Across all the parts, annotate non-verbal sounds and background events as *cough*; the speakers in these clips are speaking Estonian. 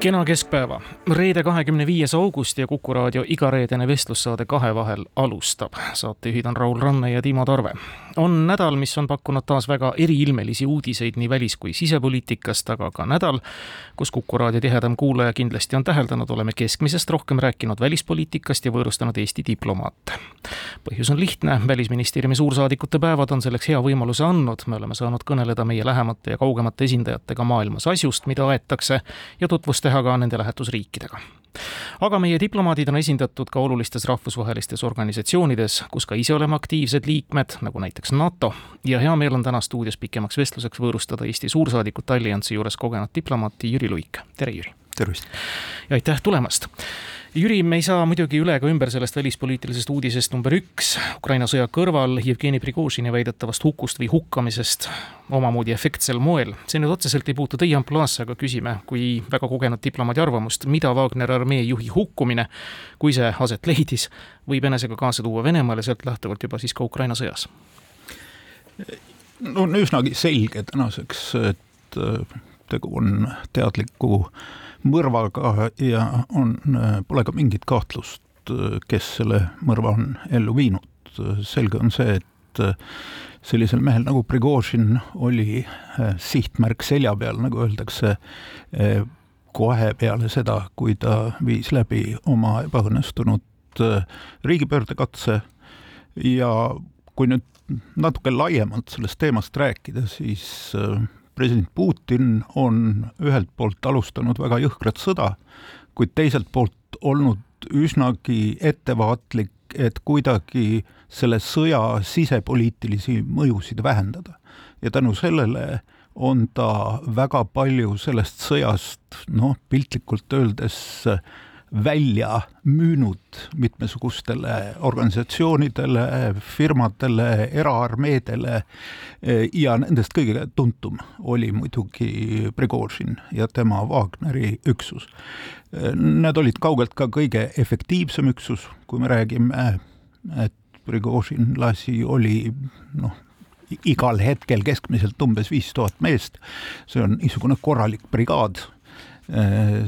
kena keskpäeva, reede, kahekümne viies august ja Kuku raadio igareedene vestlussaade Kahevahel alustab. saatejuhid on Raul Ranne ja Timo Tarve. on nädal, mis on pakkunud taas väga eriilmelisi uudiseid nii välis- kui sisepoliitikast, aga ka nädal, kus Kuku raadio tihedam kuulaja kindlasti on täheldanud, oleme keskmisest rohkem rääkinud välispoliitikast ja võõrustanud Eesti diplomaate. põhjus on lihtne, Välisministeeriumi suursaadikute päevad on selleks hea võimaluse andnud, me oleme saanud kõneleda meie lähemate ja kaugemate esindajatega maailmas asjust, mida aetakse ja tutvustada teha ka nende lähetusriikidega aga meie diplomaadid on esindatud ka olulistes rahvusvahelistes organisatsioonides, kus ka ise oleme aktiivsed liikmed, nagu näiteks NATO, ja hea meel on täna stuudios pikemaks vestluseks võõrustada Eesti suursaadikut alliansi juures kogenud diplomaati Jüri Luik, tere Jüri! tervist! ja aitäh tulemast! Jüri, me ei saa muidugi üle ega ümber sellest välispoliitilisest uudisest number üks, Ukraina sõja kõrval Jevgeni Prigožini väidetavast hukust või hukkamisest omamoodi efektsel moel. see nüüd otseselt ei puutu teie ampluaasse, aga küsime kui väga kogenud diplomaadi arvamust, mida Wagner armee juhi hukkumine, kui see aset leidis, võib enesega kaasa tuua Venemaale, sealt lähtuvalt juba siis ka Ukraina sõjas? no on üsnagi selge tänaseks, et äh, tegu on teadliku mõrvaga ja on, pole ka mingit kahtlust, kes selle mõrva on ellu viinud. selge on see, et sellisel mehel nagu Prigožin oli eh, sihtmärk selja peal, nagu öeldakse, eh, kohe peale seda, kui ta viis läbi oma ebaõnnestunud eh, riigipöördekatse ja kui nüüd natuke laiemalt sellest teemast rääkida, siis president Putin on ühelt poolt alustanud väga jõhkrat sõda, kuid teiselt poolt olnud üsnagi ettevaatlik, et kuidagi selle sõja sisepoliitilisi mõjusid vähendada. ja tänu sellele on ta väga palju sellest sõjast, noh, piltlikult öeldes äh, välja müünud mitmesugustele organisatsioonidele, firmadele, eraarmeedele ja nendest kõige tuntum oli muidugi Prigožin ja tema Wagneri üksus. Need olid kaugelt ka kõige efektiivsem üksus, kui me räägime, et Prigožin lasi, oli noh, igal hetkel keskmiselt umbes viis tuhat meest, see on niisugune korralik brigaad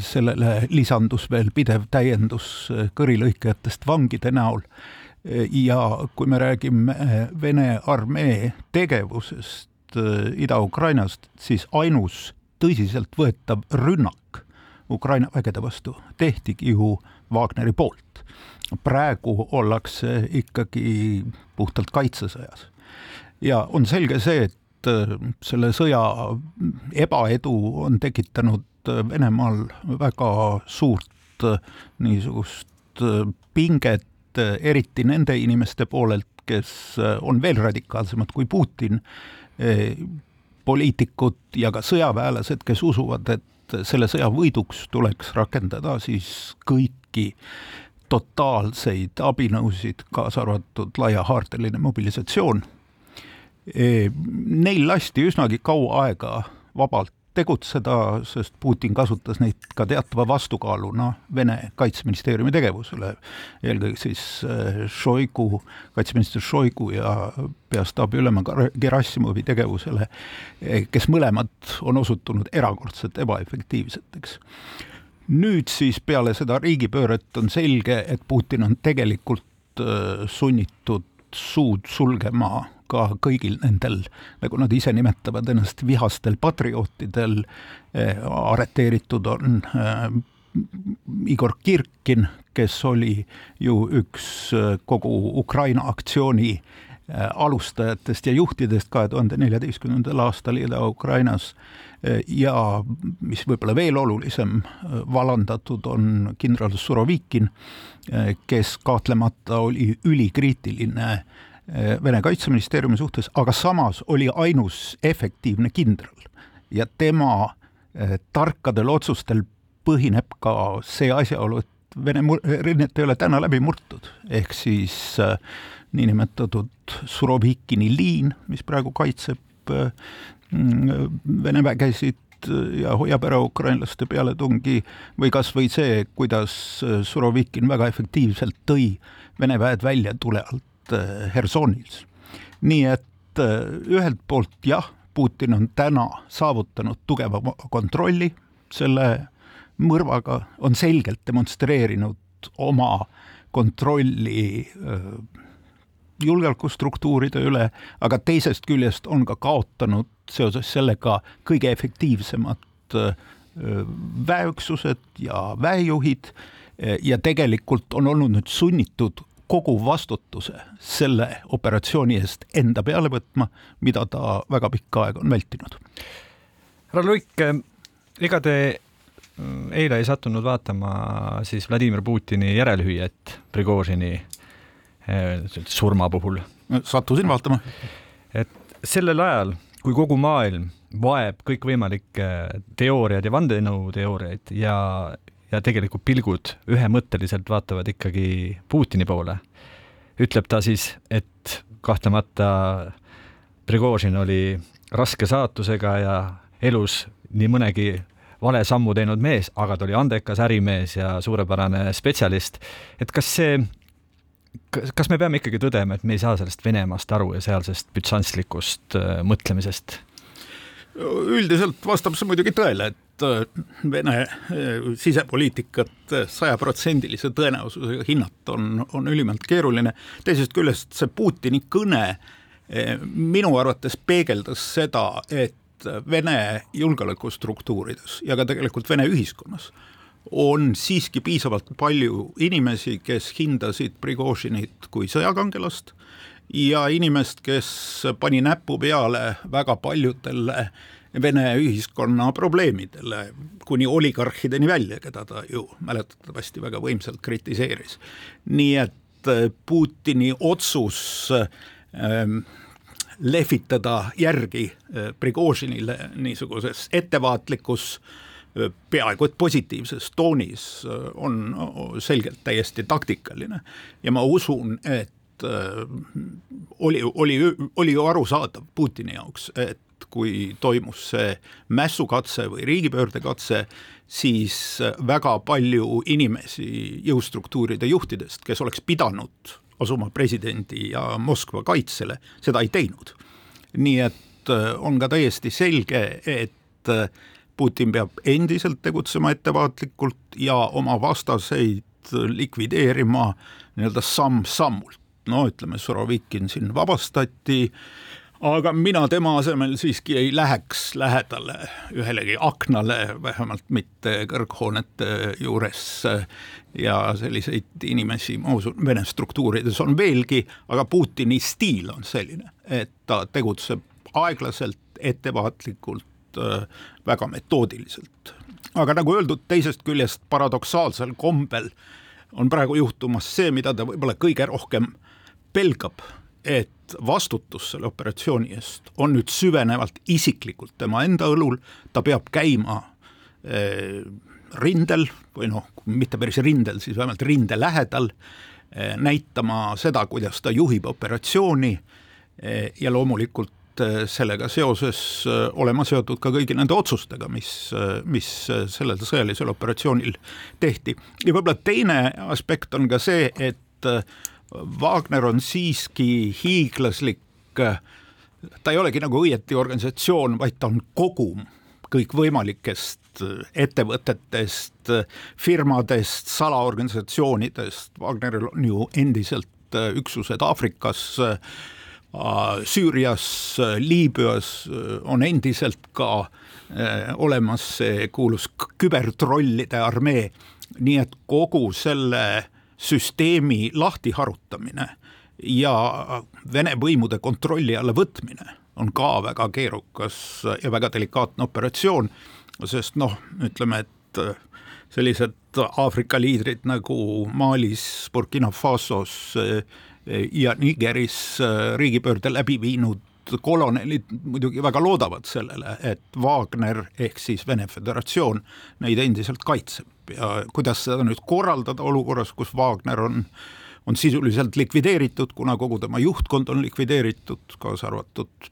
sellele lisandus veel pidev täiendus äh, kõrilõikajatest vangide näol äh, ja kui me räägime Vene armee tegevusest Ida-Ukrainast, siis ainus tõsiseltvõetav rünnak Ukraina vägede vastu tehtigi ju Wagneri poolt. praegu ollakse ikkagi puhtalt kaitsesõjas. ja on selge see, et selle sõja ebaedu on tekitanud Venemaal väga suurt äh, niisugust äh, pinget, eriti nende inimeste poolelt, kes on veel radikaalsemad kui Putin, poliitikud ja ka sõjaväelased, kes usuvad, et selle sõja võiduks tuleks rakendada siis kõiki totaalseid abinõusid, kaasa arvatud laiahaardeline mobilisatsioon. Neil lasti üsnagi kaua aega vabalt tegutseda, sest Putin kasutas neid ka teatava vastukaaluna Vene kaitseministeeriumi tegevusele, eelkõige siis äh, Šoigu, kaitseminister Šoigu ja peastaabi ülema Gerassimovi tegevusele, eh, kes mõlemad on osutunud erakordselt ebaefektiivseteks. Nüüd siis peale seda riigipööret on selge, et Putin on tegelikult äh, sunnitud suud sulgema ka kõigil nendel, nagu nad ise nimetavad ennast, vihastel patriootidel eh, arreteeritud on eh, Igor Kirkin, kes oli ju üks eh, kogu Ukraina aktsiooni alustajatest ja juhtidest kahe tuhande neljateistkümnendal aastal Ida-Ukrainas ja mis võib-olla veel olulisem, vallandatud on kindral Surovikin, kes kahtlemata oli ülikriitiline äh, Vene kaitseministeeriumi suhtes, aga samas oli ainus efektiivne kindral. Ja tema eh, tarkadel otsustel põhineb ka see asjaolu, et Vene rinnet ei ole täna läbi murtud, ehk siis äh, niinimetatud Surovikini liin, mis praegu kaitseb äh, Vene vägesid ja hoiab ära ukrainlaste pealetungi või kas või see, kuidas Surovikin väga efektiivselt tõi Vene väed välja tule alt Hersonis. nii et äh, ühelt poolt jah, Putin on täna saavutanud tugeva kontrolli selle mõrvaga, on selgelt demonstreerinud oma kontrolli äh, julgeolekustruktuuride üle, aga teisest küljest on ka kaotanud seoses sellega kõige efektiivsemad väeüksused ja väejuhid ja tegelikult on olnud nüüd sunnitud kogu vastutuse selle operatsiooni eest enda peale võtma, mida ta väga pikka aega on vältinud. härra Luik, ega te mm, eile ei sattunud vaatama siis Vladimir Putini järelhüüet Prigožini eh, surma puhul? sattusin vaatama. et sellel ajal, kui kogu maailm vaeb kõikvõimalikke teooriaid ja vandenõuteooriaid ja ja tegelikult pilgud ühemõtteliselt vaatavad ikkagi Putini poole, ütleb ta siis, et kahtlemata Prigožin oli raske saatusega ja elus nii mõnegi vale sammu teinud mees, aga ta oli andekas ärimees ja suurepärane spetsialist. et kas see, kas me peame ikkagi tõdema, et me ei saa sellest Venemaast aru ja sealsest bütsantslikust äh, mõtlemisest? üldiselt vastab see muidugi tõele, et Vene äh, sisepoliitikat sajaprotsendilise tõenäosusega hinnata on, on ülimalt keeruline. teisest küljest see Putini kõne äh, minu arvates peegeldas seda, et Vene julgeolekustruktuurides ja ka tegelikult Vene ühiskonnas on siiski piisavalt palju inimesi, kes hindasid Prigožinit kui sõjakangelast ja inimest, kes pani näpu peale väga paljudele äh, Vene ühiskonna probleemidele, kuni oligarhideni välja, keda ta ju mäletatavasti väga võimsalt kritiseeris. nii et äh, Putini otsus ähm, lehvitada järgi äh, Prigožinile niisuguses ettevaatlikus äh, peaaegu et positiivses toonis on selgelt täiesti taktikaline ja ma usun, et oli, oli, oli ju arusaadav Putini jaoks, et kui toimus see mässukatse või riigipöördekatse, siis väga palju inimesi jõustruktuuride juhtidest, kes oleks pidanud asuma presidendi ja Moskva kaitsele, seda ei teinud. nii et äh, on ka täiesti selge, et äh, Putin peab endiselt tegutsema ettevaatlikult ja oma vastaseid likvideerima nii-öelda samm-sammult. No ütleme, Surovikin siin vabastati äh,, aga mina tema asemel siiski ei läheks lähedale ühelegi aknale, vähemalt mitte kõrghoonete juures ja selliseid inimesi, ma usun, Vene struktuurides on veelgi, aga Putini stiil on selline, et ta tegutseb aeglaselt, ettevaatlikult, väga metoodiliselt. aga nagu öeldud, teisest küljest paradoksaalsel kombel on praegu juhtumas see, mida ta võib-olla kõige rohkem pelgab et vastutus selle operatsiooni eest on nüüd süvenevalt isiklikult tema enda õlul, ta peab käima eh, rindel või noh, mitte päris rindel, siis vähemalt rinde lähedal eh,, näitama seda, kuidas ta juhib operatsiooni eh, ja loomulikult sellega seoses olema seotud ka kõigi nende otsustega, mis, mis sellel sõjalisel operatsioonil tehti. ja võib-olla teine aspekt on ka see, et Wagner on siiski hiiglaslik, ta ei olegi nagu õieti organisatsioon, vaid ta on kogum kõikvõimalikest ettevõtetest, firmadest, salaorganisatsioonidest, Wagneril on ju endiselt üksused Aafrikas, Süürias, Liibüas on endiselt ka eh, olemas see kuulus kübertrollide armee, nii et kogu selle süsteemi lahtiharutamine ja Vene võimude kontrolli alla võtmine on ka väga keerukas ja väga delikaatne operatsioon, sest noh, ütleme, et sellised Aafrika liidrid nagu Malis, Burkina Fasos ja Nigeris riigipöörde läbi viinud kolonelid muidugi väga loodavad sellele, et Wagner ehk siis Vene Föderatsioon neid endiselt kaitseb ja kuidas seda nüüd korraldada olukorras, kus Wagner on on sisuliselt likvideeritud, kuna kogu tema juhtkond on likvideeritud, kaasa arvatud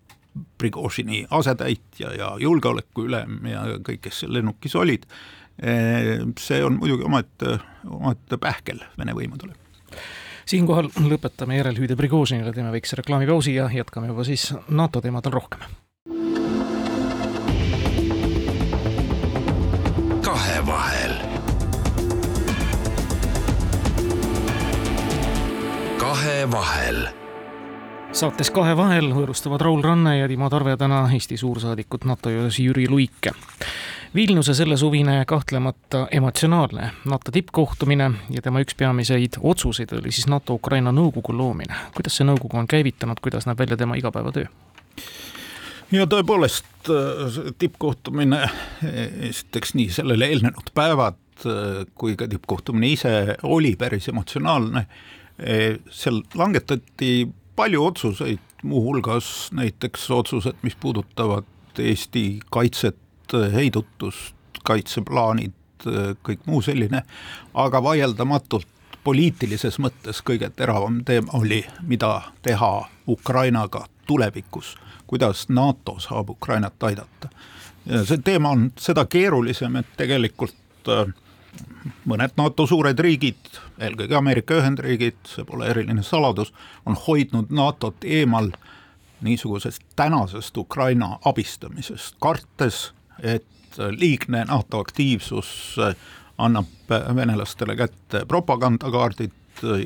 Prigožini asetäitja ja julgeolekuülem ja kõik, kes seal lennukis olid. see on muidugi omaette, omaette pähkel Vene võimudele siinkohal lõpetame järelhüüde Prigožinile, teeme väikse reklaamipausi ja jätkame juba siis NATO teemadel rohkem. kahevahel. kahevahel saates Kahevahel võõrustavad Raul Ranne ja Timo Tarve täna Eesti suursaadikut NATO juures Jüri Luike Vilniuse sellesuvine kahtlemata emotsionaalne NATO tippkohtumine ja tema üks peamiseid otsuseid oli siis NATO-Ukraina nõukogu loomine. kuidas see nõukogu on käivitanud, kuidas näeb välja tema igapäevatöö? ja tõepoolest tippkohtumine, esiteks nii sellele eelnenud päevad kui ka tippkohtumine ise oli päris emotsionaalne. seal langetati palju otsuseid, muuhulgas näiteks otsused, mis puudutavad Eesti kaitset heidutust, kaitseplaanid, kõik muu selline, aga vaieldamatult poliitilises mõttes kõige teravam teema oli, mida teha Ukrainaga tulevikus, kuidas NATO saab Ukrainat aidata. see teema on seda keerulisem, et tegelikult äh, mõned NATO suured riigid, eelkõige Ameerika Ühendriigid, see pole eriline saladus, on hoidnud NATO-t eemal niisugusest tänasest Ukraina abistamisest, kartes, et liigne NATO aktiivsus äh, annab venelastele kätte propagandakaardid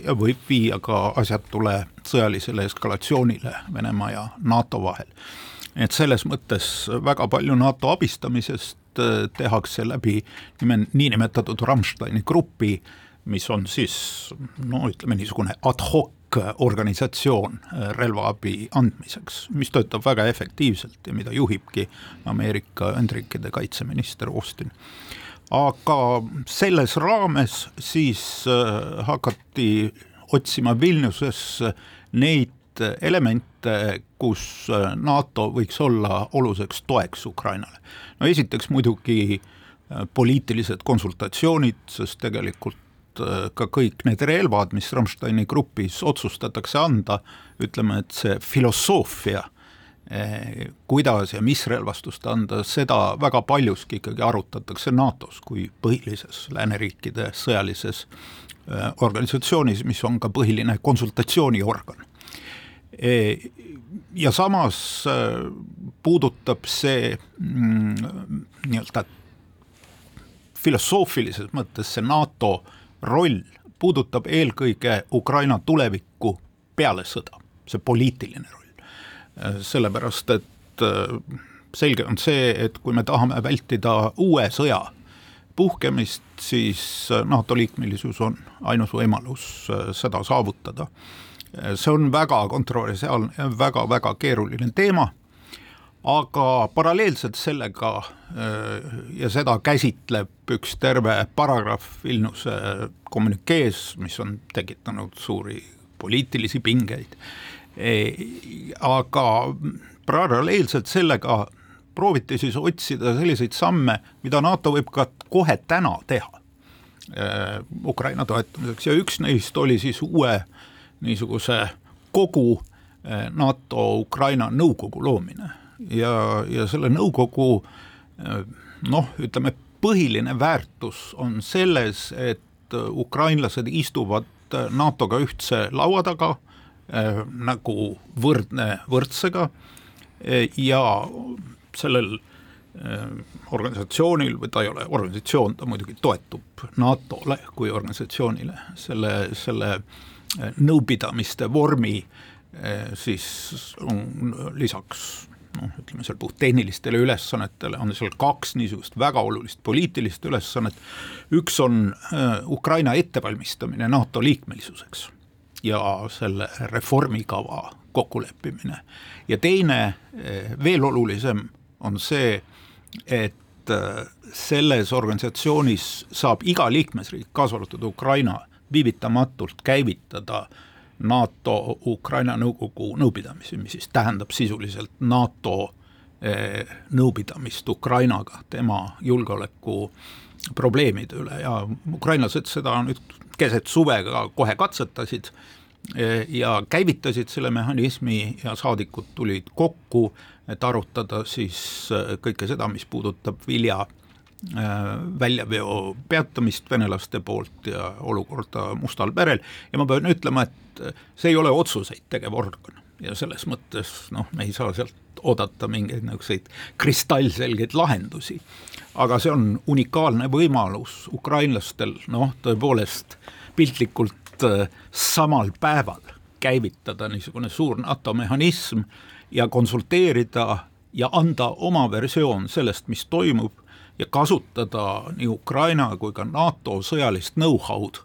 ja võib viia ka asjatule sõjalisele eskalatsioonile Venemaa ja NATO vahel. et selles mõttes väga palju NATO abistamisest äh, tehakse läbi nime, niinimetatud Rammsteini grupi, mis on siis no ütleme niisugune ad hoc organisatsioon äh, relvaabi andmiseks, mis töötab väga efektiivselt ja mida juhibki Ameerika Ühendriikide kaitseminister Austin. aga selles raames siis äh, hakati otsima Vilniuses neid elemente, kus äh, NATO võiks olla oluliseks toeks Ukrainale. no esiteks muidugi poliitilised konsultatsioonid, sest tegelikult ka kõik need relvad, mis Rammsteini grupis otsustatakse anda, ütleme, et see filosoofia, äh, kuidas ja mis relvastust anda, seda väga paljuski ikkagi arutatakse NATO-s kui põhilises lääneriikide sõjalises äh, organisatsioonis, mis on ka põhiline konsultatsiooniorgan. ja samas puudutab see mm, nii-öelda filosoofilises mõttes see NATO äh, roll puudutab eelkõige Ukraina tulevikku peale sõda, see poliitiline roll. sellepärast, et äh, selge on see, et kui me tahame vältida uue sõja puhkemist, siis äh, NATO liikmelisus on ainus võimalus äh, seda saavutada. see on väga kontroversiaalne ja väga-väga keeruline teema aga paralleelselt sellega äh, ja seda käsitleb üks terve paragrahv Vilniuse kommünikees, mis on tekitanud suuri poliitilisi pingeid. E, aga paralleelselt sellega prooviti siis otsida selliseid samme, mida NATO võib ka kohe täna teha äh, Ukraina toetamiseks ja üks neist oli siis uue niisuguse kogu äh, NATO Ukraina nõukogu loomine ja, ja selle nõukogu noh, ütleme põhiline väärtus on selles, et ukrainlased istuvad NATO-ga ühtse laua taga äh, nagu võrdne võrdsega. Ja sellel äh, organisatsioonil või ta ei ole organisatsioon, ta muidugi toetub NATO-le kui organisatsioonile, selle, selle nõupidamiste vormi siis on lisaks noh, ütleme seal puhttehnilistele ülesannetele on seal kaks niisugust väga olulist poliitilist ülesannet, üks on äh, Ukraina ettevalmistamine NATO liikmelisuseks ja selle reformikava kokkuleppimine. Ja teine, äh, veel olulisem, on see, et äh, selles organisatsioonis saab iga liikmesriik, kaasa arvatud Ukraina, viivitamatult käivitada NATO Ukraina nõukogu nõupidamisi, mis siis tähendab sisuliselt NATO eh, nõupidamist Ukrainaga, tema julgeoleku probleemide üle. Ja ukrainlased seda nüüd keset suve ka kohe katsetasid eh, ja käivitasid selle mehhanismi ja saadikud tulid kokku, et arutada siis eh, kõike seda, mis puudutab vilja väljaveo peatamist venelaste poolt ja olukorda Mustal merel ja ma pean ütlema, et et see ei ole otsuseid tegev organ ja selles mõttes noh, me ei saa sealt oodata mingeid niisuguseid kristallselgeid lahendusi. aga see on unikaalne võimalus ukrainlastel noh, tõepoolest piltlikult äh, samal päeval käivitada niisugune suur NATO mehhanism ja konsulteerida ja anda oma versioon sellest, mis toimub ja kasutada nii Ukraina kui ka NATO sõjalist know-how'd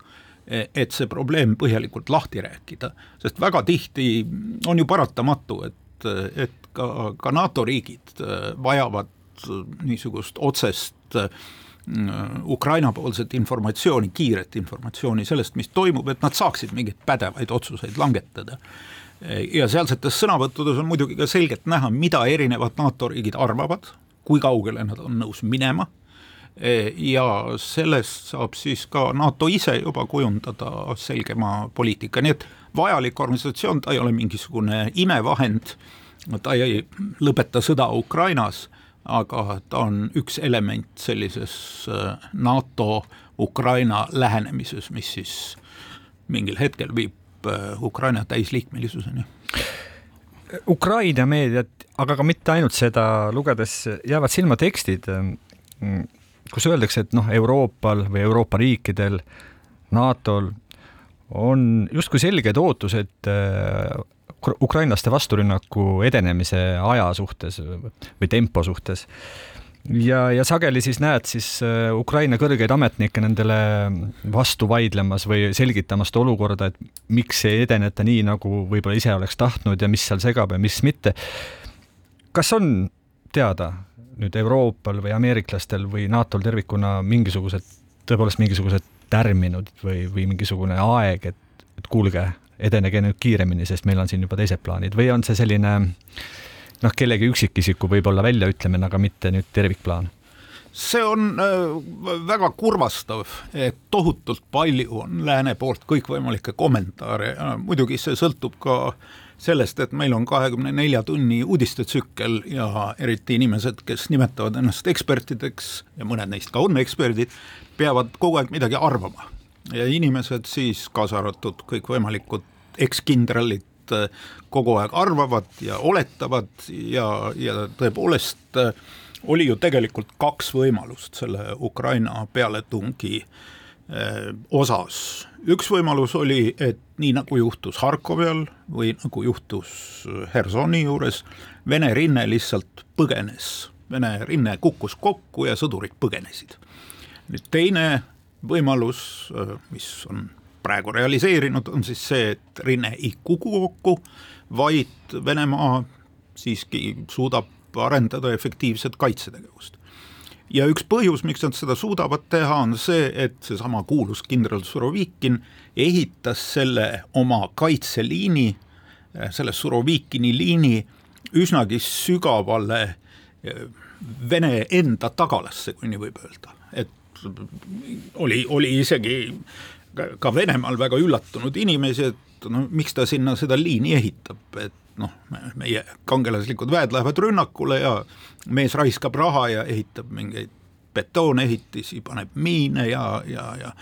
et see probleem põhjalikult lahti rääkida, sest väga tihti on ju paratamatu, et, et ka, ka NATO riigid äh, vajavad niisugust otsest äh, Ukraina-poolset informatsiooni, kiiret informatsiooni sellest, mis toimub, et nad saaksid mingeid pädevaid otsuseid langetada. ja sealsetes sõnavõttudes on muidugi ka selgelt näha, mida erinevad NATO riigid arvavad, kui kaugele nad on nõus minema. Ja sellest saab siis ka NATO ise juba kujundada selgema poliitika, nii et vajalik organisatsioon, ta ei ole mingisugune imevahend, ta ei lõpeta sõda Ukrainas, aga ta on üks element sellises äh, NATO Ukraina lähenemises, mis siis mingil hetkel viib äh, Ukraina täisliikmelisuseni. Ukraina meediat, aga ka mitte ainult seda lugedes, jäävad silma tekstid kus öeldakse, et noh, Euroopal või Euroopa riikidel, NATO-l on justkui selged ootused äh, ukrainlaste vasturünnaku edenemise aja suhtes või tempo suhtes. Ja, ja sageli siis näed siis äh, Ukraina kõrgeid ametnikke nendele vastu vaidlemas või selgitamas seda olukorda, et miks ei edeneta nii, nagu võib-olla ise oleks tahtnud ja mis seal segab ja mis mitte. kas on teada, nüüd Euroopal või ameeriklastel või NATO-l tervikuna mingisugused, tõepoolest mingisugused tärminud või, või mingisugune aeg, et, et kuulge, edenege nüüd kiiremini, sest meil on siin juba teised plaanid või on see selline noh, kellegi üksikisiku võib-olla väljaütlemine, aga mitte nüüd tervikplaan? see on äh, väga kurvastav, et tohutult palju on lääne poolt kõikvõimalikke kommentaare ja muidugi see sõltub ka äh, sellest, et meil on kahekümne nelja tunni uudistetsükkel ja eriti inimesed, kes nimetavad ennast ekspertideks ja mõned neist ka on eksperdid, peavad kogu aeg midagi arvama. ja inimesed siis, kaasa arvatud kõikvõimalikud ekskindralid, kogu aeg arvavad ja oletavad ja, ja tõepoolest oli ju tegelikult kaks võimalust selle Ukraina pealetungi osas üks võimalus oli, et nii nagu juhtus Harkovi all või nagu juhtus Hersoni juures, Vene rinne lihtsalt põgenes, Vene rinne kukkus kokku ja sõdurid põgenesid. nüüd teine võimalus, mis on praegu realiseerinud, on siis see, et rinne ei kuku kokku, vaid Venemaa siiski suudab arendada efektiivset kaitsetegevust. Ja üks põhjus, miks nad seda suudavad teha, on see, et seesama kuulus kindral Surovikin ehitas selle oma kaitseliini, selle Surovikini liini üsnagi sügavale eh, Vene enda tagalasse, kui nii võib öelda, et oli, oli isegi ka Venemaal väga üllatunud inimesi, et no miks ta sinna seda liini ehitab, et noh, meie kangelaslikud väed lähevad rünnakule ja mees raiskab raha ja ehitab mingeid betoonehitisi, paneb miine ja, ja, ja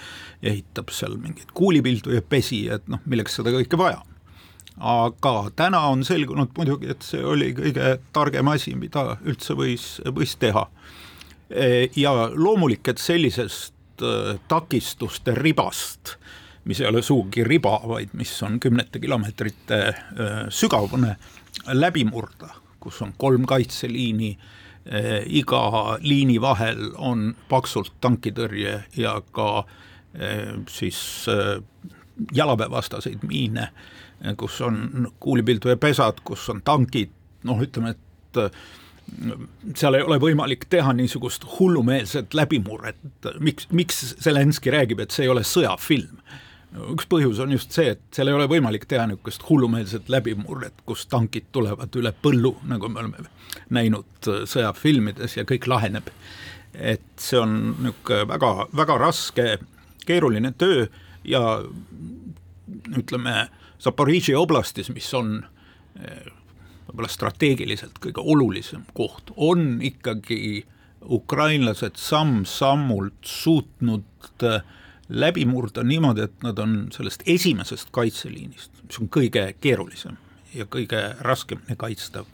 ehitab seal mingeid kuulipildu ja pesi, et noh, milleks seda kõike vaja. aga täna on selgunud muidugi, et see oli kõige targem asi, mida üldse võis, võis teha. E, ja loomulik, et sellisest e, takistuste ribast mis ei ole sugugi riba, vaid mis on kümnete kilomeetrite äh, sügavune, läbi murda, kus on kolm kaitseliini, äh, iga liini vahel on paksult tankitõrje ja ka äh, siis jalaväevastaseid miine, kus on kuulipilduja-pesad, kus on tankid, noh, ütleme, et seal ei ole võimalik teha niisugust hullumeelset läbimurret, miks, miks Zelenskõi räägib, et see ei ole sõjafilm üks põhjus on just see, et seal ei ole võimalik teha niisugust hullumeelset läbimurret, kus tankid tulevad üle põllu, nagu me oleme näinud sõjafilmides ja kõik laheneb. et see on niisugune väga, väga raske, keeruline töö ja ütleme, Zaporižžja oblastis, mis on eh, võib-olla strateegiliselt kõige olulisem koht, on ikkagi ukrainlased samm-sammult suutnud äh, läbi murda niimoodi, et nad on sellest esimesest kaitseliinist, mis on kõige keerulisem ja kõige raskemini kaitstav,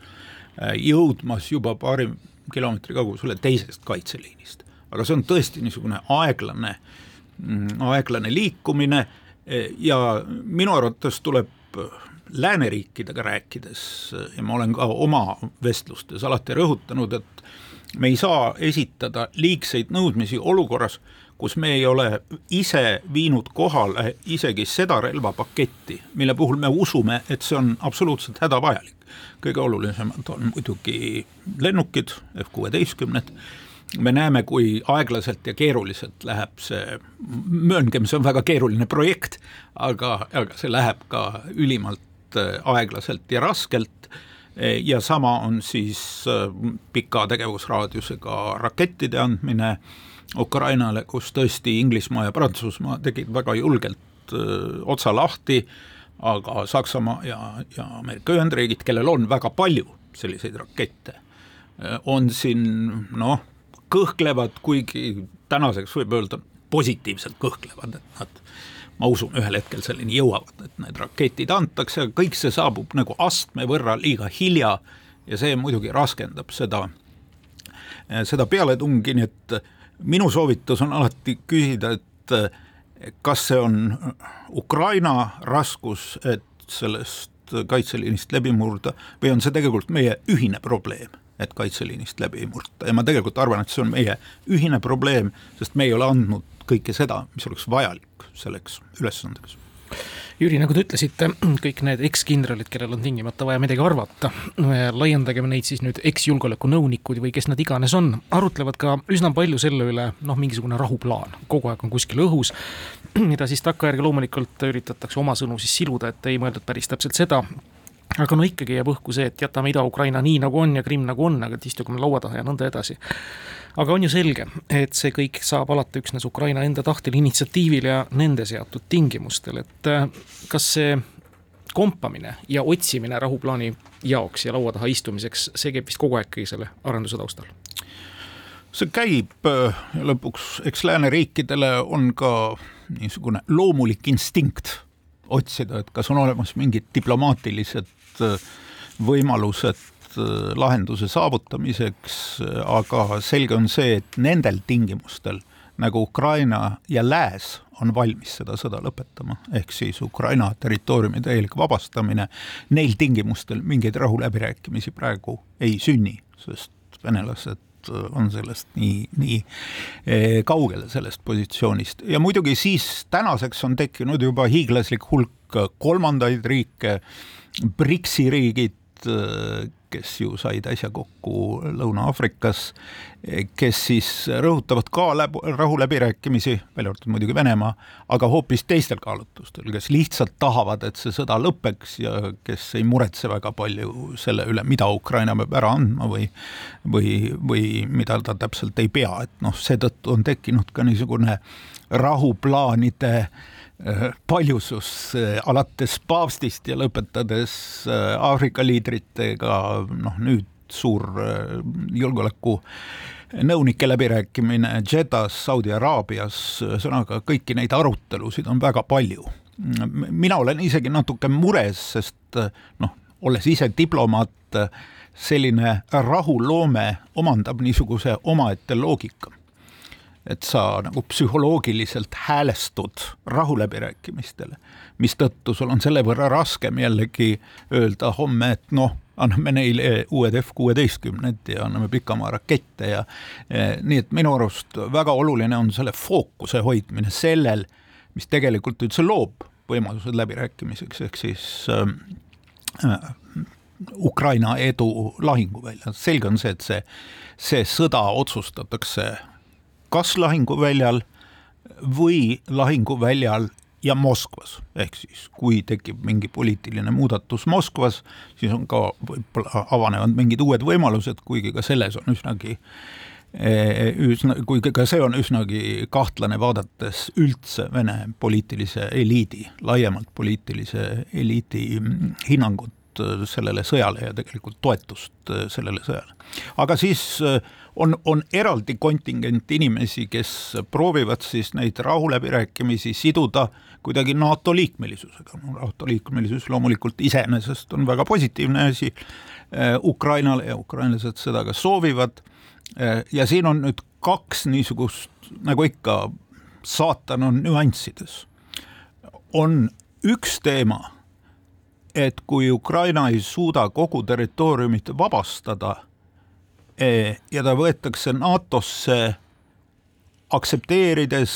äh, jõudmas juba paari kilomeetri kaugusele teisest kaitseliinist. aga see on tõesti niisugune aeglane, mm, aeglane liikumine äh, ja minu arvates tuleb lääneriikidega rääkides ja ma olen ka oma vestlustes alati rõhutanud, et me ei saa esitada liigseid nõudmisi olukorras, kus me ei ole ise viinud kohale isegi seda relvapaketti, mille puhul me usume, et see on absoluutselt hädavajalik. kõige olulisemad on muidugi lennukid, F-kuueteistkümned, me näeme, kui aeglaselt ja keeruliselt läheb see, mööngem, see on väga keeruline projekt, aga, aga see läheb ka ülimalt aeglaselt ja raskelt. Ja sama on siis äh, pika tegevusraadiusega rakettide andmine Ukrainale, kus tõesti Inglismaa ja Prantsusmaa tegid väga julgelt äh, otsa lahti, aga Saksamaa ja, ja Ameerika Ühendriigid, kellel on väga palju selliseid rakette, äh, on siin noh, kõhklevad, kuigi tänaseks võib öelda positiivselt kõhklevad, et nad ma usun, ühel hetkel selleni jõuavad, et need raketid antakse, kõik see saabub nagu astme võrra liiga hilja ja see muidugi raskendab seda, seda pealetungi, nii et minu soovitus on alati küsida, et kas see on Ukraina raskus, et sellest kaitseliinist läbi murda või on see tegelikult meie ühine probleem, et kaitseliinist läbi ei murta ja ma tegelikult arvan, et see on meie ühine probleem, sest me ei ole andnud kõike seda, mis oleks vajalik selleks ülesandeks. Jüri, nagu te ütlesite, *clears throat* kõik need ekskindralid, kellel on tingimata vaja midagi arvata, laiendagem neid siis nüüd eksjulgeolekunõunikud või kes nad iganes on, arutlevad ka üsna palju selle üle, noh, mingisugune rahuplaan kogu aeg on kuskil õhus, *clears throat* mida siis takkajärgi loomulikult üritatakse oma sõnu siis siluda, et ei mõeldud päris täpselt seda, aga no ikkagi jääb õhku see, et jätame Ida-Ukraina nii, nagu on ja Krimm nagu on, aga et istugem laua taha ja nõnda edasi. Aga on ju selge, et see kõik saab alata üksnes Ukraina enda tahtel, initsiatiivil ja nende seatud tingimustel, et äh, kas see kompamine ja otsimine rahuplaani jaoks ja laua taha istumiseks, see käib vist kogu aeg ikkagi selle arenduse taustal? see käib ja äh, lõpuks, eks lääneriikidele on ka niisugune loomulik instinkt otsida, et kas on olemas mingid diplomaatilised äh, võimalused lahenduse saavutamiseks, aga selge on see, et nendel tingimustel nagu Ukraina ja Lääs on valmis seda sõda lõpetama, ehk siis Ukraina territooriumi täielik vabastamine, neil tingimustel mingeid rahuläbirääkimisi praegu ei sünni, sest venelased on sellest nii, nii kaugel sellest positsioonist. Ja muidugi siis tänaseks on tekkinud juba hiiglaslik hulk kolmandaid riike, BRICS-i riigid, kes ju said äsja kokku Lõuna-Aafrikas, kes siis rõhutavad ka läb-, rahuläbirääkimisi, välja arvatud muidugi Venemaa, aga hoopis teistel kaalutlustel, kes lihtsalt tahavad, et see sõda lõpeks ja kes ei muretse väga palju selle üle, mida Ukraina peab ära andma või või, või mida ta täpselt ei pea, et noh, seetõttu on tekkinud ka niisugune rahuplaanide äh, paljusus äh, alates paavstist ja lõpetades äh, Aafrika liidritega, noh nüüd suur julgeoleku nõunike läbirääkimine Jeddas, Saudi Araabias, ühesõnaga kõiki neid arutelusid on väga palju. mina olen isegi natuke mures, sest noh, olles ise diplomaat, selline rahuloome omandab niisuguse omaette loogika et sa nagu psühholoogiliselt häälestud rahuläbirääkimistele, mistõttu sul on selle võrra raskem jällegi öelda homme, et noh, anname neile uued F-kuueteistkümned ja anname pikamaa rakette ja eh, nii et minu arust väga oluline on selle fookuse hoidmine sellel, mis tegelikult üldse loob võimalused läbirääkimiseks, ehk siis äh, äh, Ukraina edu lahinguväljal, selge on see, et see, see sõda otsustatakse kas lahinguväljal või lahinguväljal ja Moskvas, ehk siis kui tekib mingi poliitiline muudatus Moskvas, siis on ka võib-olla avanevad mingid uued võimalused, kuigi ka selles on üsnagi eh, üsna, kuigi ka see on üsnagi kahtlane, vaadates üldse Vene poliitilise eliidi, laiemalt poliitilise eliidi hinnangut sellele sõjale ja tegelikult toetust sellele sõjale. aga siis on, on eraldi kontingent inimesi, kes proovivad siis neid rahuläbirääkimisi siduda kuidagi NATO liikmelisusega, no NATO liikmelisus loomulikult iseenesest on väga positiivne asi äh, Ukrainale ja ukrainlased seda ka soovivad äh, ja siin on nüüd kaks niisugust, nagu ikka, saatan on nüanssides. on üks teema, et kui Ukraina ei suuda kogu territooriumit vabastada Eh, ja ta võetakse NATO-sse aktsepteerides,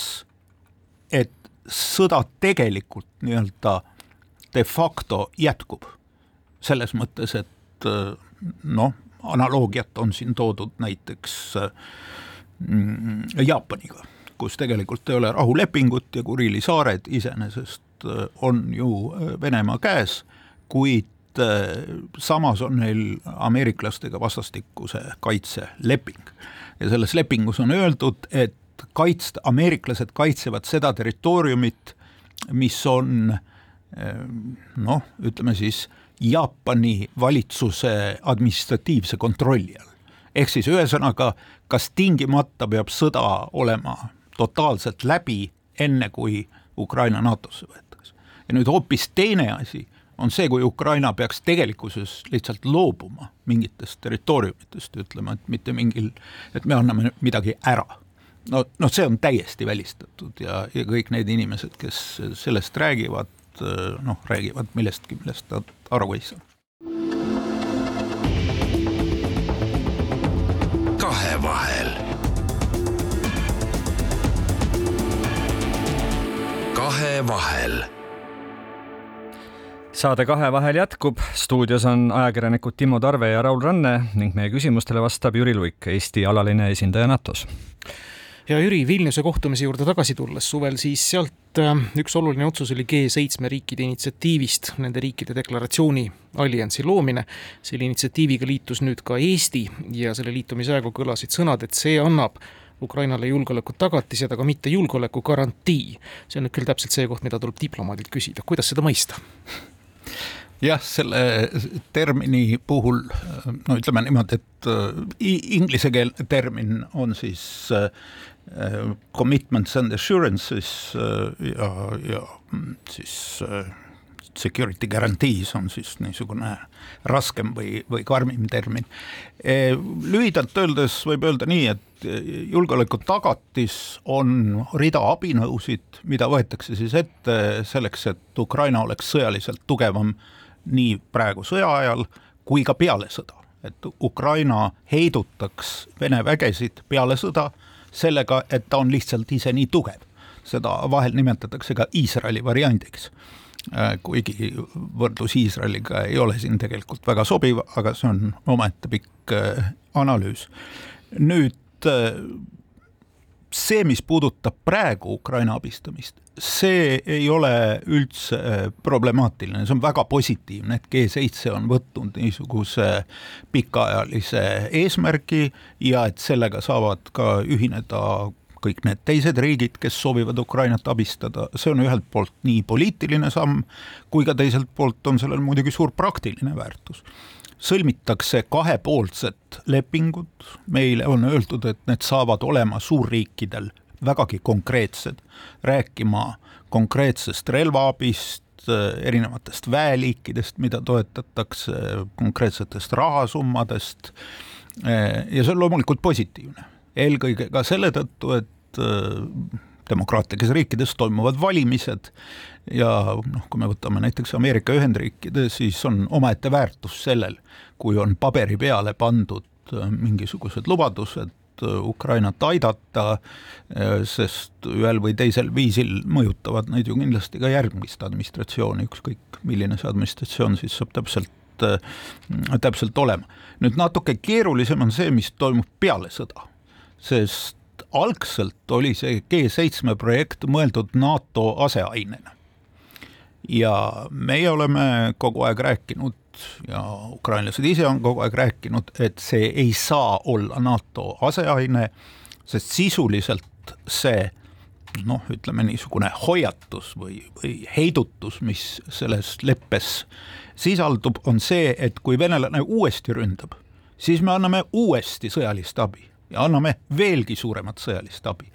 et sõda tegelikult nii-öelda de facto jätkub. selles mõttes, et eh, noh, analoogiat on siin toodud näiteks mm, Jaapaniga, kus tegelikult ei ole rahulepingut ja Kurili saared iseenesest eh, on ju Venemaa käes, kuid Äh, samas on neil ameeriklastega vastastikuse kaitse leping ja selles lepingus on öeldud, et kaitsta, ameeriklased kaitsevad seda territooriumit, mis on äh, noh, ütleme siis Jaapani valitsuse administratiivse kontrolli all. ehk siis ühesõnaga, kas tingimata peab sõda olema totaalselt läbi, enne kui Ukraina NATO-sse võetakse. ja nüüd hoopis teine asi on see, kui Ukraina peaks tegelikkuses lihtsalt loobuma mingitest territooriumitest, ütlema, et mitte mingil, et me anname midagi ära. no, noh, see on täiesti välistatud ja, ja kõik need inimesed, kes sellest räägivad, noh, räägivad millestki, millest nad aru ei saa. kahevahel. kahevahel saade Kahe vahel jätkub, stuudios on ajakirjanikud Timo Tarve ja Raul Ranne ning meie küsimustele vastab Jüri Luik, Eesti alaline esindaja NATO-s. ja Jüri, Vilniuse kohtumise juurde tagasi tulles suvel, siis sealt äh, üks oluline otsus oli G7 riikide initsiatiivist, nende riikide deklaratsiooni alliansi loomine. selle initsiatiiviga liitus nüüd ka Eesti ja selle liitumise aegu kõlasid sõnad, et see annab Ukrainale julgeolekutagatised, aga mitte julgeolekugarantii. see on nüüd küll täpselt see koht, mida tuleb diplomaadilt küsida, kuidas seda mõista? Jah, selle termini puhul no ütleme niimoodi, et äh, inglisekeelne termin on siis äh, commitments and assurances äh, ja, ja mm, siis security guarantees on siis niisugune raskem või, või karmim termin. lühidalt öeldes võib öelda nii, et julgeoleku tagatis on rida abinõusid, mida võetakse siis ette selleks, et Ukraina oleks sõjaliselt tugevam nii praegu sõja ajal kui ka peale sõda, et Ukraina heidutaks Vene vägesid peale sõda sellega, et ta on lihtsalt ise nii tugev. seda vahel nimetatakse ka Iisraeli variandiks. Äh, kuigi võrdlus Iisraeliga ei ole siin tegelikult väga sobiv, aga see on omaette pikk äh, analüüs. nüüd äh, see, mis puudutab praegu Ukraina abistamist, see ei ole üldse problemaatiline, see on väga positiivne, et G7 on võtnud niisuguse pikaajalise eesmärgi ja et sellega saavad ka ühineda kõik need teised riigid, kes soovivad Ukrainat abistada, see on ühelt poolt nii poliitiline samm, kui ka teiselt poolt on sellel muidugi suur praktiline väärtus. Sõlmitakse kahepoolsed lepingud, meile on öeldud, et need saavad olema suurriikidel vägagi konkreetsed, rääkima konkreetsest relvaabist, erinevatest väeliikidest, mida toetatakse, konkreetsetest rahasummadest. Ja see on loomulikult positiivne. eelkõige ka selle tõttu, et demokraatlikes riikides toimuvad valimised ja noh, kui me võtame näiteks Ameerika Ühendriikide, siis on omaette väärtus sellel, kui on paberi peale pandud mingisugused lubadused äh, Ukrainat aidata, äh, sest ühel või teisel viisil mõjutavad neid ju kindlasti ka järgmist administratsiooni, ükskõik milline see administratsioon siis saab täpselt äh, täpselt olema. nüüd natuke keerulisem on see, mis toimub peale sõda, sest algselt oli see G7 projekt mõeldud NATO aseainena. ja meie oleme kogu aeg rääkinud ja ukrainlased ise on kogu aeg rääkinud, et see ei saa olla NATO aseaine, sest sisuliselt see noh, ütleme niisugune hoiatus või, või heidutus, mis selles leppes sisaldub, on see, et kui venelane uuesti ründab, siis me anname uuesti sõjalist abi ja anname veelgi suuremat sõjalist abi.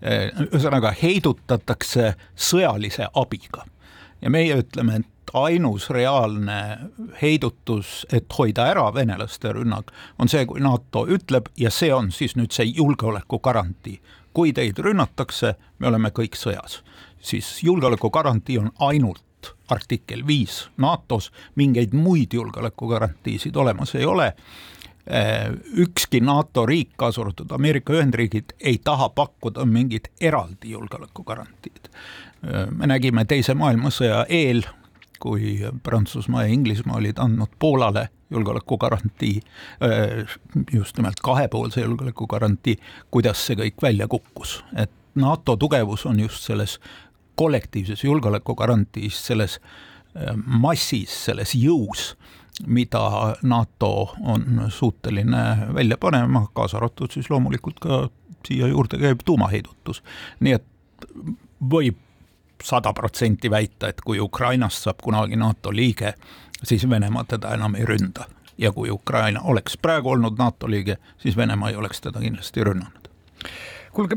ühesõnaga heidutatakse sõjalise abiga ja meie ütleme, et ainus reaalne heidutus, et hoida ära venelaste rünnak, on see, kui NATO ütleb ja see on siis nüüd see julgeolekugarantii. kui teid rünnatakse, me oleme kõik sõjas, siis julgeolekugarantii on ainult artikkel viis NATO-s, mingeid muid julgeolekugarantiisid olemas ei ole ükski NATO riik, kaasa arvatud Ameerika Ühendriigid, ei taha pakkuda mingit eraldi julgeolekugarantiid. me nägime Teise maailmasõja eel kui Prantsusmaa ja Inglismaa olid andnud Poolale julgeolekugarantii, just nimelt kahepoolse julgeolekugarantii, kuidas see kõik välja kukkus, et NATO tugevus on just selles kollektiivses julgeolekugarantiis, selles massis, selles jõus, mida NATO on suuteline välja panema, kaasa arvatud siis loomulikult ka siia juurde käib tuumaheidutus, nii et võib sada protsenti väita, et kui Ukrainast saab kunagi NATO liige, siis Venemaa teda enam ei ründa. ja kui Ukraina oleks praegu olnud NATO liige, siis Venemaa ei oleks teda kindlasti rünnanud. kuulge,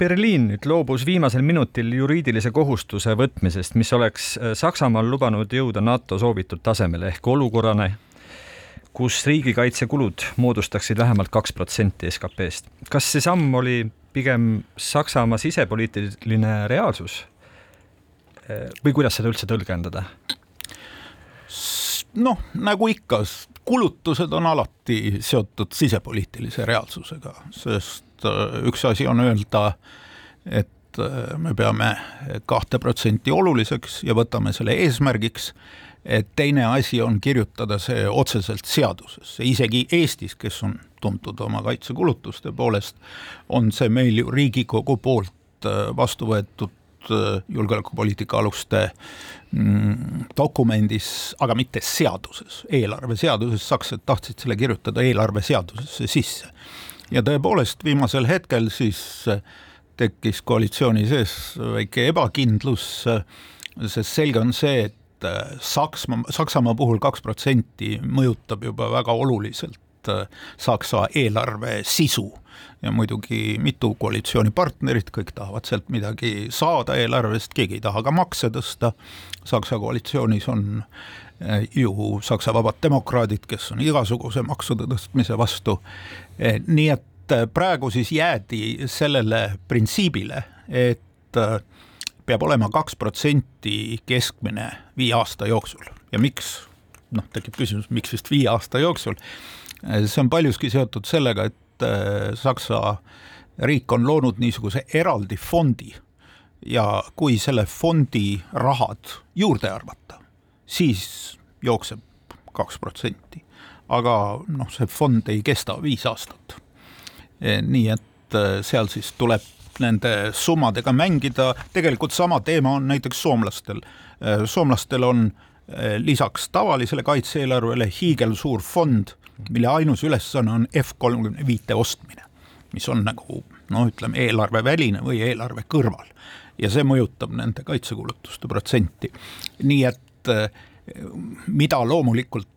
Berliin nüüd loobus viimasel minutil juriidilise kohustuse võtmisest, mis oleks Saksamaal lubanud jõuda NATO soovitud tasemele ehk olukorrane, kus riigikaitsekulud moodustaksid vähemalt kaks protsenti SKP-st. kas see samm oli pigem Saksamaa sisepoliitiline reaalsus või kuidas seda üldse tõlgendada? Noh, nagu ikka, kulutused on alati seotud sisepoliitilise reaalsusega, sest äh, üks asi on öelda, et äh, me peame kahte protsenti oluliseks ja võtame selle eesmärgiks et teine asi on kirjutada see otseselt seadusesse, isegi Eestis, kes on tuntud oma kaitsekulutuste poolest, on see meil ju Riigikogu poolt äh, vastu võetud julgeolekupoliitika aluste mm, dokumendis, aga mitte seaduses, eelarveseaduses, sakslased tahtsid selle kirjutada eelarveseadusesse sisse. ja tõepoolest, viimasel hetkel siis äh, tekkis koalitsiooni sees väike ebakindlus, sest selge on see, et Saksmaa, Saksamaa puhul kaks protsenti mõjutab juba väga oluliselt äh, Saksa eelarve sisu. Ja muidugi mitu koalitsioonipartnerit, kõik tahavad sealt midagi saada eelarvest, keegi ei taha ka makse tõsta, Saksa koalitsioonis on äh, ju Saksa vabad demokraadid, kes on igasuguse maksude tõstmise vastu, äh, nii et praegu siis jäädi sellele printsiibile, et peab olema kaks protsenti keskmine viie aasta jooksul. Ja miks, noh, tekib küsimus, miks just viie aasta jooksul, see on paljuski seotud sellega, et äh, Saksa riik on loonud niisuguse eraldi fondi ja kui selle fondi rahad juurde arvata, siis jookseb kaks protsenti. aga noh, see fond ei kesta viis aastat. nii et seal siis tuleb nende summadega mängida, tegelikult sama teema on näiteks soomlastel. Soomlastel on lisaks tavalisele kaitse-eelarvele hiigelsuur fond, mille ainus ülesanne on F kolmkümmend viite ostmine, mis on nagu noh, ütleme eelarveväline või eelarve kõrval ja see mõjutab nende kaitsekulutuste protsenti. nii et äh, mida loomulikult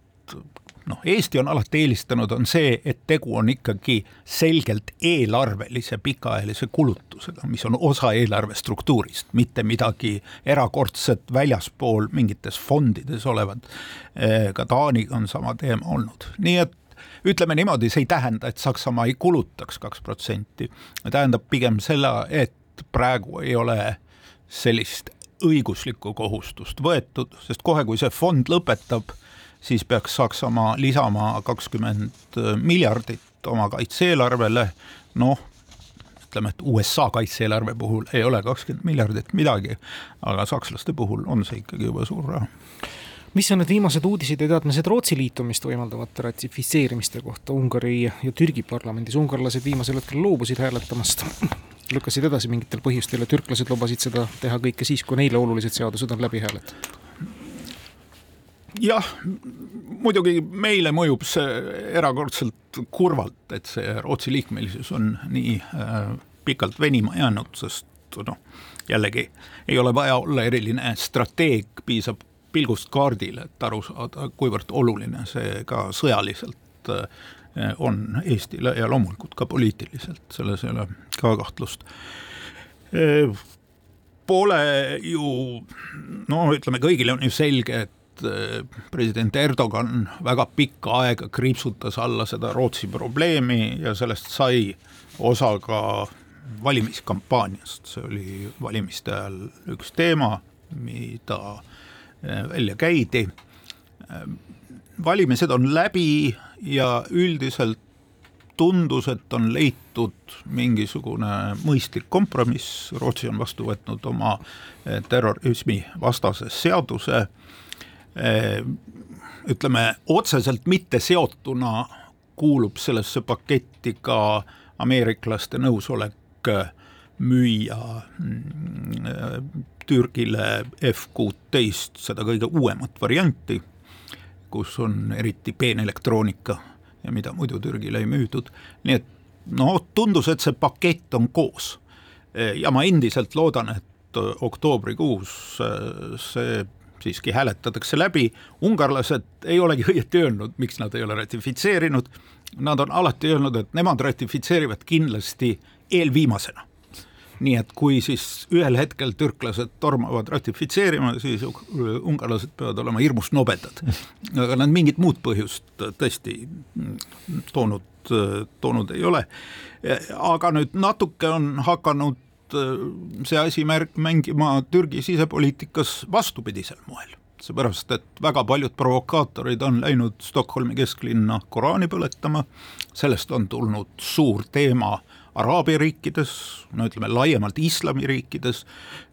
noh, Eesti on alati eelistanud, on see, et tegu on ikkagi selgelt eelarvelise pikaajalise kulutusega, mis on osa eelarve struktuurist, mitte midagi erakordset väljaspool mingites fondides olevat. Ka Taaniga on sama teema olnud, nii et ütleme niimoodi, see ei tähenda, et Saksamaa ei kulutaks kaks protsenti, tähendab pigem selle, et praegu ei ole sellist õiguslikku kohustust võetud, sest kohe, kui see fond lõpetab siis peaks Saksamaa lisama kakskümmend miljardit oma kaitse-eelarvele, noh, ütleme, et USA kaitse-eelarve puhul ei ole kakskümmend miljardit midagi, aga sakslaste puhul on see ikkagi juba suur raha. Mis on need viimased uudised ja teadmised Rootsi liitumist võimaldavate ratifitseerimiste kohta? Ungari ja Türgi parlamendis? ungarlased viimasel hetkel loobusid hääletamast, *laughs* lükkasid edasi mingitel põhjustel ja türklased lubasid seda teha kõike siis, kui neile olulised seadused on läbi hääletatud jah, muidugi meile mõjub see erakordselt kurvalt, et see Rootsi liikmelisus on nii äh, pikalt venima jäänud, sest noh, jällegi ei ole vaja olla eriline strateeg, piisab pilgust kaardile, et aru saada, kuivõrd oluline see ka sõjaliselt äh, on Eestile ja loomulikult ka poliitiliselt, selles ei ole ka kahtlust. Äh, pole ju no ütleme, kõigile on ju selge, et Äh, president Erdogan väga pikka aega kriipsutas alla seda Rootsi probleemi ja sellest sai osa ka valimiskampaaniast, see oli valimiste ajal üks teema, mida äh, välja käidi. Äh, valimised on läbi ja üldiselt tundus, et on leitud mingisugune mõistlik kompromiss, Rootsi on vastu võtnud oma terrorismi vastase seaduse. Eh, ütleme otseselt mitte seotuna kuulub sellesse paketti ka ameeriklaste nõusolek müüa mm, eh, Türgile F kuuteist, seda kõige uuemat varianti, kus on eriti peenelektroonika ja mida muidu Türgile ei müüdud, nii et no tundus, et see pakett on koos. ja ma endiselt loodan, et oktoobrikuus see siiski hääletatakse läbi, ungarlased ei olegi õieti öelnud, miks nad ei ole ratifitseerinud, nad on alati öelnud, et nemad ratifitseerivad kindlasti eelviimasena. nii et kui siis ühel hetkel türklased tormavad ratifitseerima, siis ungarlased peavad olema hirmust nobedad. aga nad mingit muud põhjust tõesti toonud, toonud ei ole. aga nüüd natuke on hakanud Äh, see asi märk mängima Türgi sisepoliitikas vastupidisel moel. seepärast, et väga paljud provokaatorid on läinud Stockholmi kesklinna Koraani põletama, sellest on tulnud suur teema Araabia riikides, no ütleme laiemalt islamiriikides,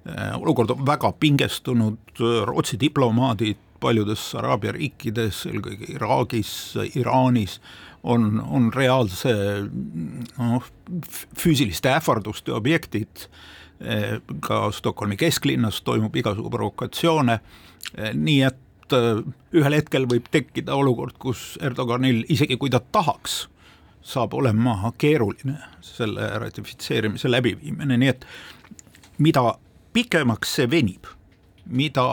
äh, olukord on väga pingestunud, Rootsi diplomaadid paljudes Araabia riikides, eelkõige Iraagis, Iraanis, on, on reaalse noh, füüsiliste ähvarduste objektid, ka Stockholmi kesklinnas toimub igasugu provokatsioone, nii et äh, ühel hetkel võib tekkida olukord, kus Erdoganil, isegi kui ta tahaks, saab olema keeruline selle ratifitseerimise läbiviimine, nii et mida pikemaks see venib, mida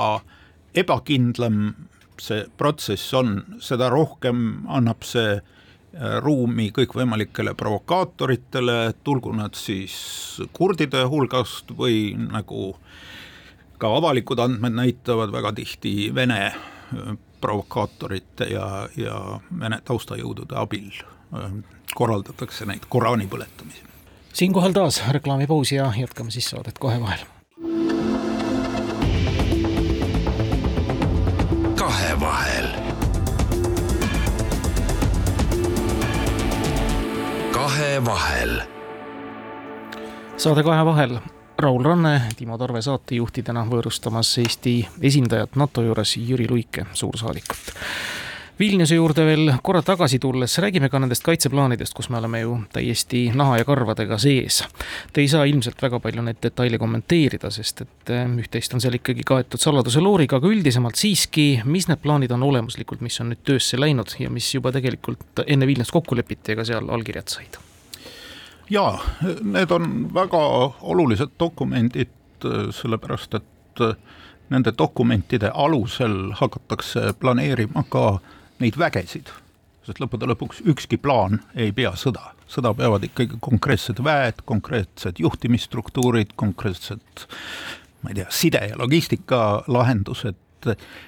ebakindlam see protsess on, seda rohkem annab see Äh, ruumi kõikvõimalikele provokaatoritele, tulgu nad siis kurdide hulgast või nagu ka avalikud andmed näitavad väga tihti Vene äh, provokaatorite ja, ja Vene taustajõudude abil äh, korraldatakse neid Koraani põletamisi. siinkohal taas reklaamipaus ja jätkame siis saadet kohe vahel. Kahevahel kahevahel. saade Kahevahel Raul Ranne, Timo Tarve saatejuhtidena võõrustamas Eesti esindajat NATO juures Jüri Luike, suursaadikut. Vilniuse juurde veel korra tagasi tulles räägime ka nendest kaitseplaanidest, kus me oleme ju täiesti naha ja karvadega sees. Te ei saa ilmselt väga palju neid detaile kommenteerida, sest et eh, üht-teist on seal ikkagi kaetud saladuse looriga, aga üldisemalt siiski, mis need plaanid on olemuslikult, mis on nüüd töösse läinud ja mis juba tegelikult enne Vilniust kokku lepiti, ega seal allkirjad said? jaa, need on väga olulised dokumendid, sellepärast et nende dokumentide alusel hakatakse planeerima ka neid vägesid, sest lõppude lõpuks ükski plaan ei pea sõda, sõda peavad ikkagi konkreetsed väed, konkreetsed juhtimisstruktuurid, konkreetsed ma ei tea, side- ja logistikalahendused,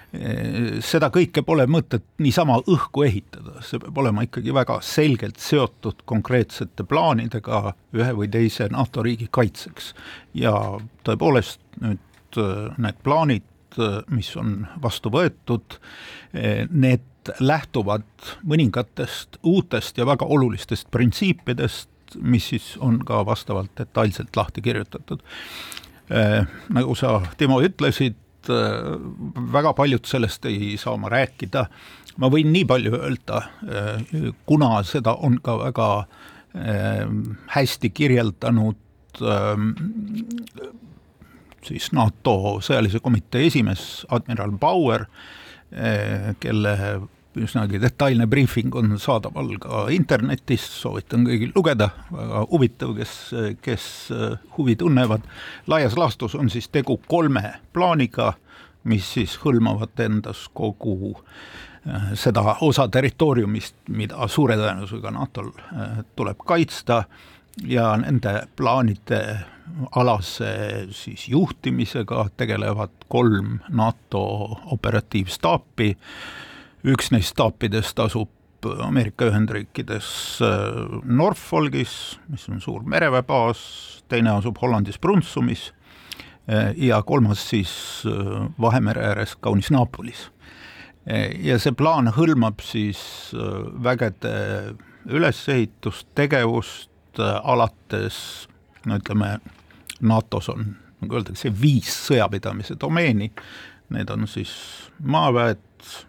Eh, seda kõike pole mõtet niisama õhku ehitada, see peab olema ikkagi väga selgelt seotud konkreetsete plaanidega ühe või teise NATO riigi kaitseks. ja tõepoolest nüüd eh, need plaanid, eh, mis on vastu võetud, need lähtuvad mõningatest uutest ja väga olulistest printsiipidest, mis siis on ka vastavalt detailselt lahti kirjutatud. nagu sa, Timo, ütlesid, väga paljut sellest ei saa ma rääkida, ma võin nii palju öelda, kuna seda on ka väga hästi kirjeldanud siis NATO sõjalise komitee esimees admiral Bauer, kelle üsnagi detailne briifing on saadaval ka internetis, soovitan kõigil lugeda, väga huvitav, kes, kes huvi tunnevad. laias laastus on siis tegu kolme plaaniga, mis siis hõlmavad endas kogu äh, seda osa territooriumist, mida suure tõenäosusega NATO-l tuleb kaitsta ja nende plaanide alase siis juhtimisega tegelevad kolm NATO operatiivstaapi üks neist staapidest asub Ameerika Ühendriikides äh, Norfolgis, mis on suur mereväebaas, teine asub Hollandis Brunsumis äh, ja kolmas siis äh, Vahemere ääres kaunis Naapolis. ja see plaan hõlmab siis vägede ülesehitust, tegevust alates no ütleme, NATO-s on, nagu öeldakse, viis sõjapidamise domeeni, need on siis maaväed,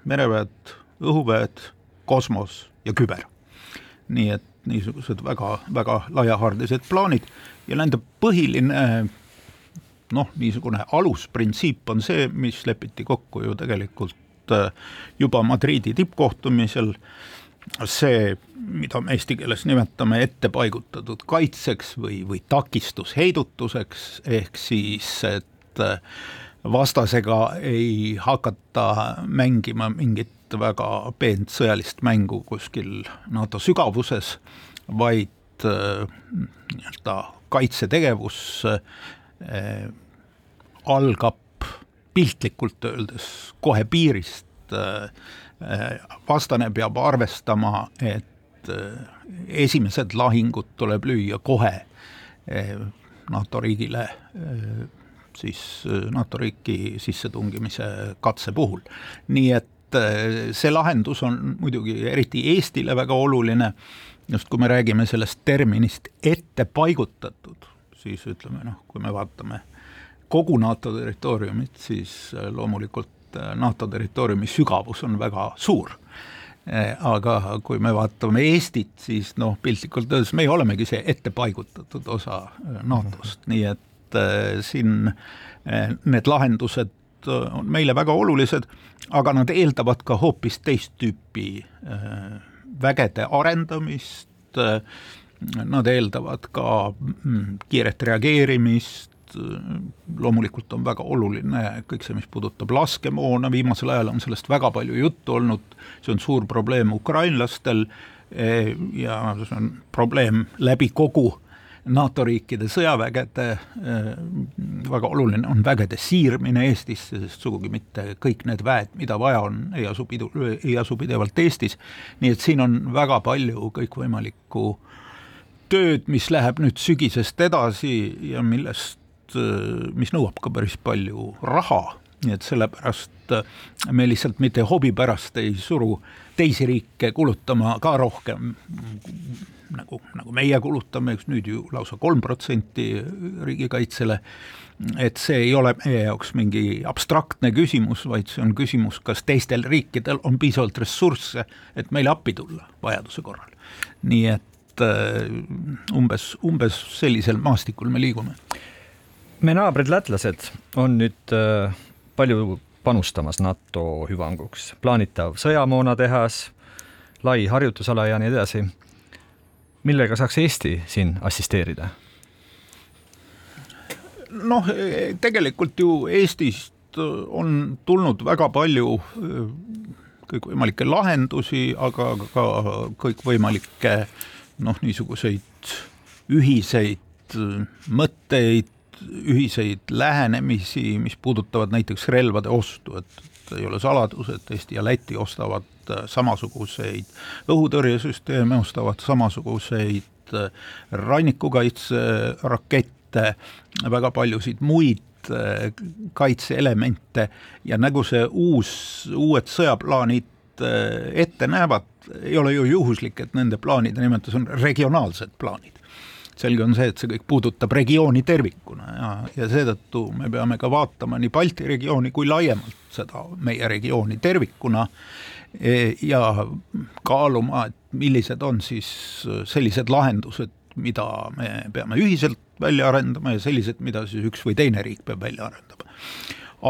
mereväed, õhuväed, kosmos ja küber. nii et niisugused väga, väga laiahaardised plaanid. Ja nende põhiline noh, niisugune alusprintsiip on see, mis lepiti kokku ju tegelikult äh, juba Madriidi tippkohtumisel, see, mida me eesti keeles nimetame ettepaigutatud kaitseks või, või takistusheidutuseks, ehk siis et äh, vastasega ei hakata mängima mingit väga peent sõjalist mängu kuskil NATO sügavuses, vaid äh, nii-öelda kaitsetegevus äh, algab piltlikult öeldes kohe piirist äh,, vastane peab arvestama, et äh, esimesed lahingud tuleb lüüa kohe äh, NATO riigile äh, siis NATO riiki sissetungimise katse puhul. nii et see lahendus on muidugi eriti Eestile väga oluline, just kui me räägime sellest terminist ettepaigutatud, siis ütleme noh, kui me vaatame kogu NATO territooriumit, siis äh, loomulikult NATO territooriumi sügavus on väga suur. Aga kui me vaatame Eestit, siis noh, piltlikult öeldes meie olemegi see ettepaigutatud osa NATO-st, nii et et äh, siin äh, need lahendused äh, on meile väga olulised, aga nad eeldavad ka hoopis teist tüüpi vägede arendamist, nad eeldavad ka mm, kiiret reageerimist, loomulikult on väga oluline kõik see, mis puudutab laskemoona, viimasel ajal on sellest väga palju juttu olnud, see on suur probleem ukrainlastel ja see on probleem läbi kogu NATO riikide sõjavägede, äh, väga oluline on vägede siirmine Eestisse, sest sugugi mitte kõik need väed, mida vaja on, ei asu pidu, ei asu pidevalt Eestis, nii et siin on väga palju kõikvõimalikku tööd, mis läheb nüüd sügisest edasi ja millest, äh, mis nõuab ka päris palju raha, nii et sellepärast äh, me lihtsalt mitte hobi pärast ei suru teisi riike kulutama ka rohkem nagu, nagu meie kulutame, eks nüüd ju lausa kolm protsenti riigikaitsele, et see ei ole meie jaoks mingi abstraktne küsimus, vaid see on küsimus, kas teistel riikidel on piisavalt ressursse, et meile appi tulla vajaduse korral. nii et äh, umbes, umbes sellisel maastikul me liigume. Me naabrid lätlased on nüüd äh, palju panustamas NATO hüvanguks, plaanitav sõjamoonatehas, lai harjutusala ja nii edasi millega saaks Eesti siin assisteerida? noh, tegelikult ju Eestist on tulnud väga palju äh, kõikvõimalikke lahendusi, aga ka kõikvõimalikke noh, niisuguseid ühiseid äh, mõtteid, ühiseid lähenemisi, mis puudutavad näiteks relvade ostu, et ei ole saladus, et Eesti ja Läti ostavad äh, samasuguseid õhutõrjesüsteeme, ostavad samasuguseid äh, rannikukaitserakette, väga paljusid muid äh, kaitseelemente. Ja nagu see uus, uued sõjaplaanid ette näevad, ei ole ju juhuslik, et nende plaanide nimetus on regionaalsed plaanid selge on see, et see kõik puudutab regiooni tervikuna ja, ja seetõttu me peame ka vaatama nii Balti regiooni kui laiemalt seda meie regiooni tervikuna e, ja kaaluma, et millised on siis sellised lahendused, mida me peame ühiselt välja arendama ja sellised, mida siis üks või teine riik peab välja arendama.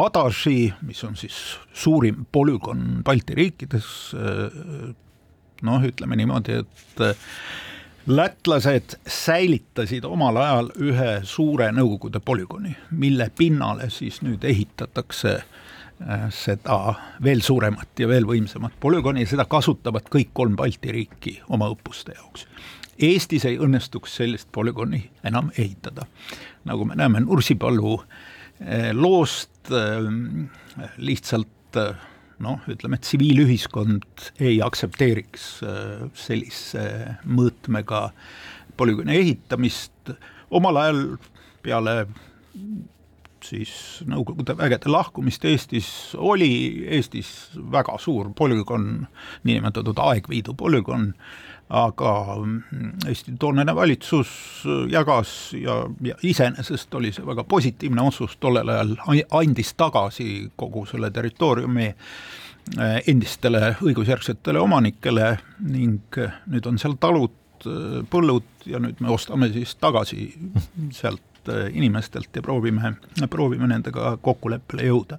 Adaži, mis on siis suurim polügoon Balti riikides, noh, ütleme niimoodi, et lätlased säilitasid omal ajal ühe suure Nõukogude polügooni, mille pinnale siis nüüd ehitatakse äh, seda veel suuremat ja veel võimsamat polügooni ja seda kasutavad kõik kolm Balti riiki oma õppuste jaoks. Eestis ei õnnestuks sellist polügooni enam ehitada. nagu me näeme Nursipalu äh, loost, äh, lihtsalt noh, ütleme, tsiviilühiskond ei aktsepteeriks äh, sellise mõõtmega polügooni ehitamist, omal ajal peale siis Nõukogude vägede lahkumist Eestis oli Eestis väga suur polügoon, niinimetatud Aegviidu polügoon, aga Eesti toonane valitsus jagas ja, ja iseenesest oli see väga positiivne otsus, tollel ajal andis tagasi kogu selle territooriumi eh, endistele õigusjärgsetele omanikele ning nüüd on seal talud, põllud ja nüüd me ostame siis tagasi sealt inimestelt ja proovime, proovime nendega kokkuleppele jõuda.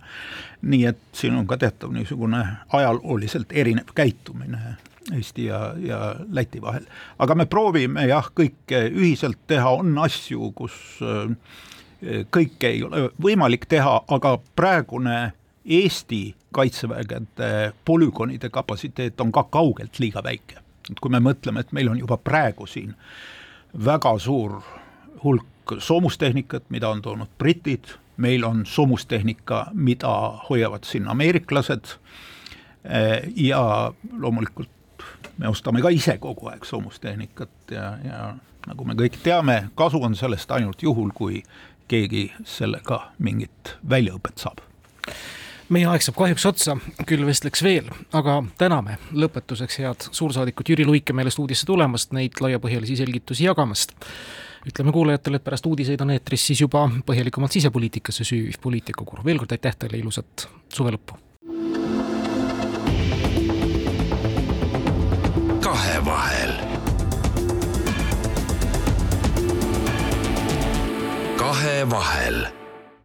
nii et siin on ka tehtav niisugune ajalooliselt erinev käitumine Eesti ja, ja Läti vahel. aga me proovime jah, kõike ühiselt teha, on asju, kus äh, kõike ei ole võimalik teha, aga praegune Eesti kaitsevägede polügoonide kapatsiteet on ka kaugelt liiga väike. et kui me mõtleme, et meil on juba praegu siin väga suur hulk soomustehnikat, mida on toonud britid, meil on soomustehnika, mida hoiavad siin ameeriklased äh, ja loomulikult me ostame ka ise kogu aeg soomustehnikat ja, ja nagu me kõik teame, kasu on sellest ainult juhul, kui keegi sellega mingit väljaõpet saab meie aeg saab kahjuks otsa, küll vestleks veel, aga täname lõpetuseks head suursaadikut Jüri Luike meelest uudisse tulemast, neid laiapõhjalisi selgitusi jagamast. ütleme kuulajatele, et pärast uudiseid on eetris siis juba põhjalikumalt sisepoliitikasse süüviv poliitikakur. veel kord aitäh teile, ilusat suve lõppu! Kahevahel. kahevahel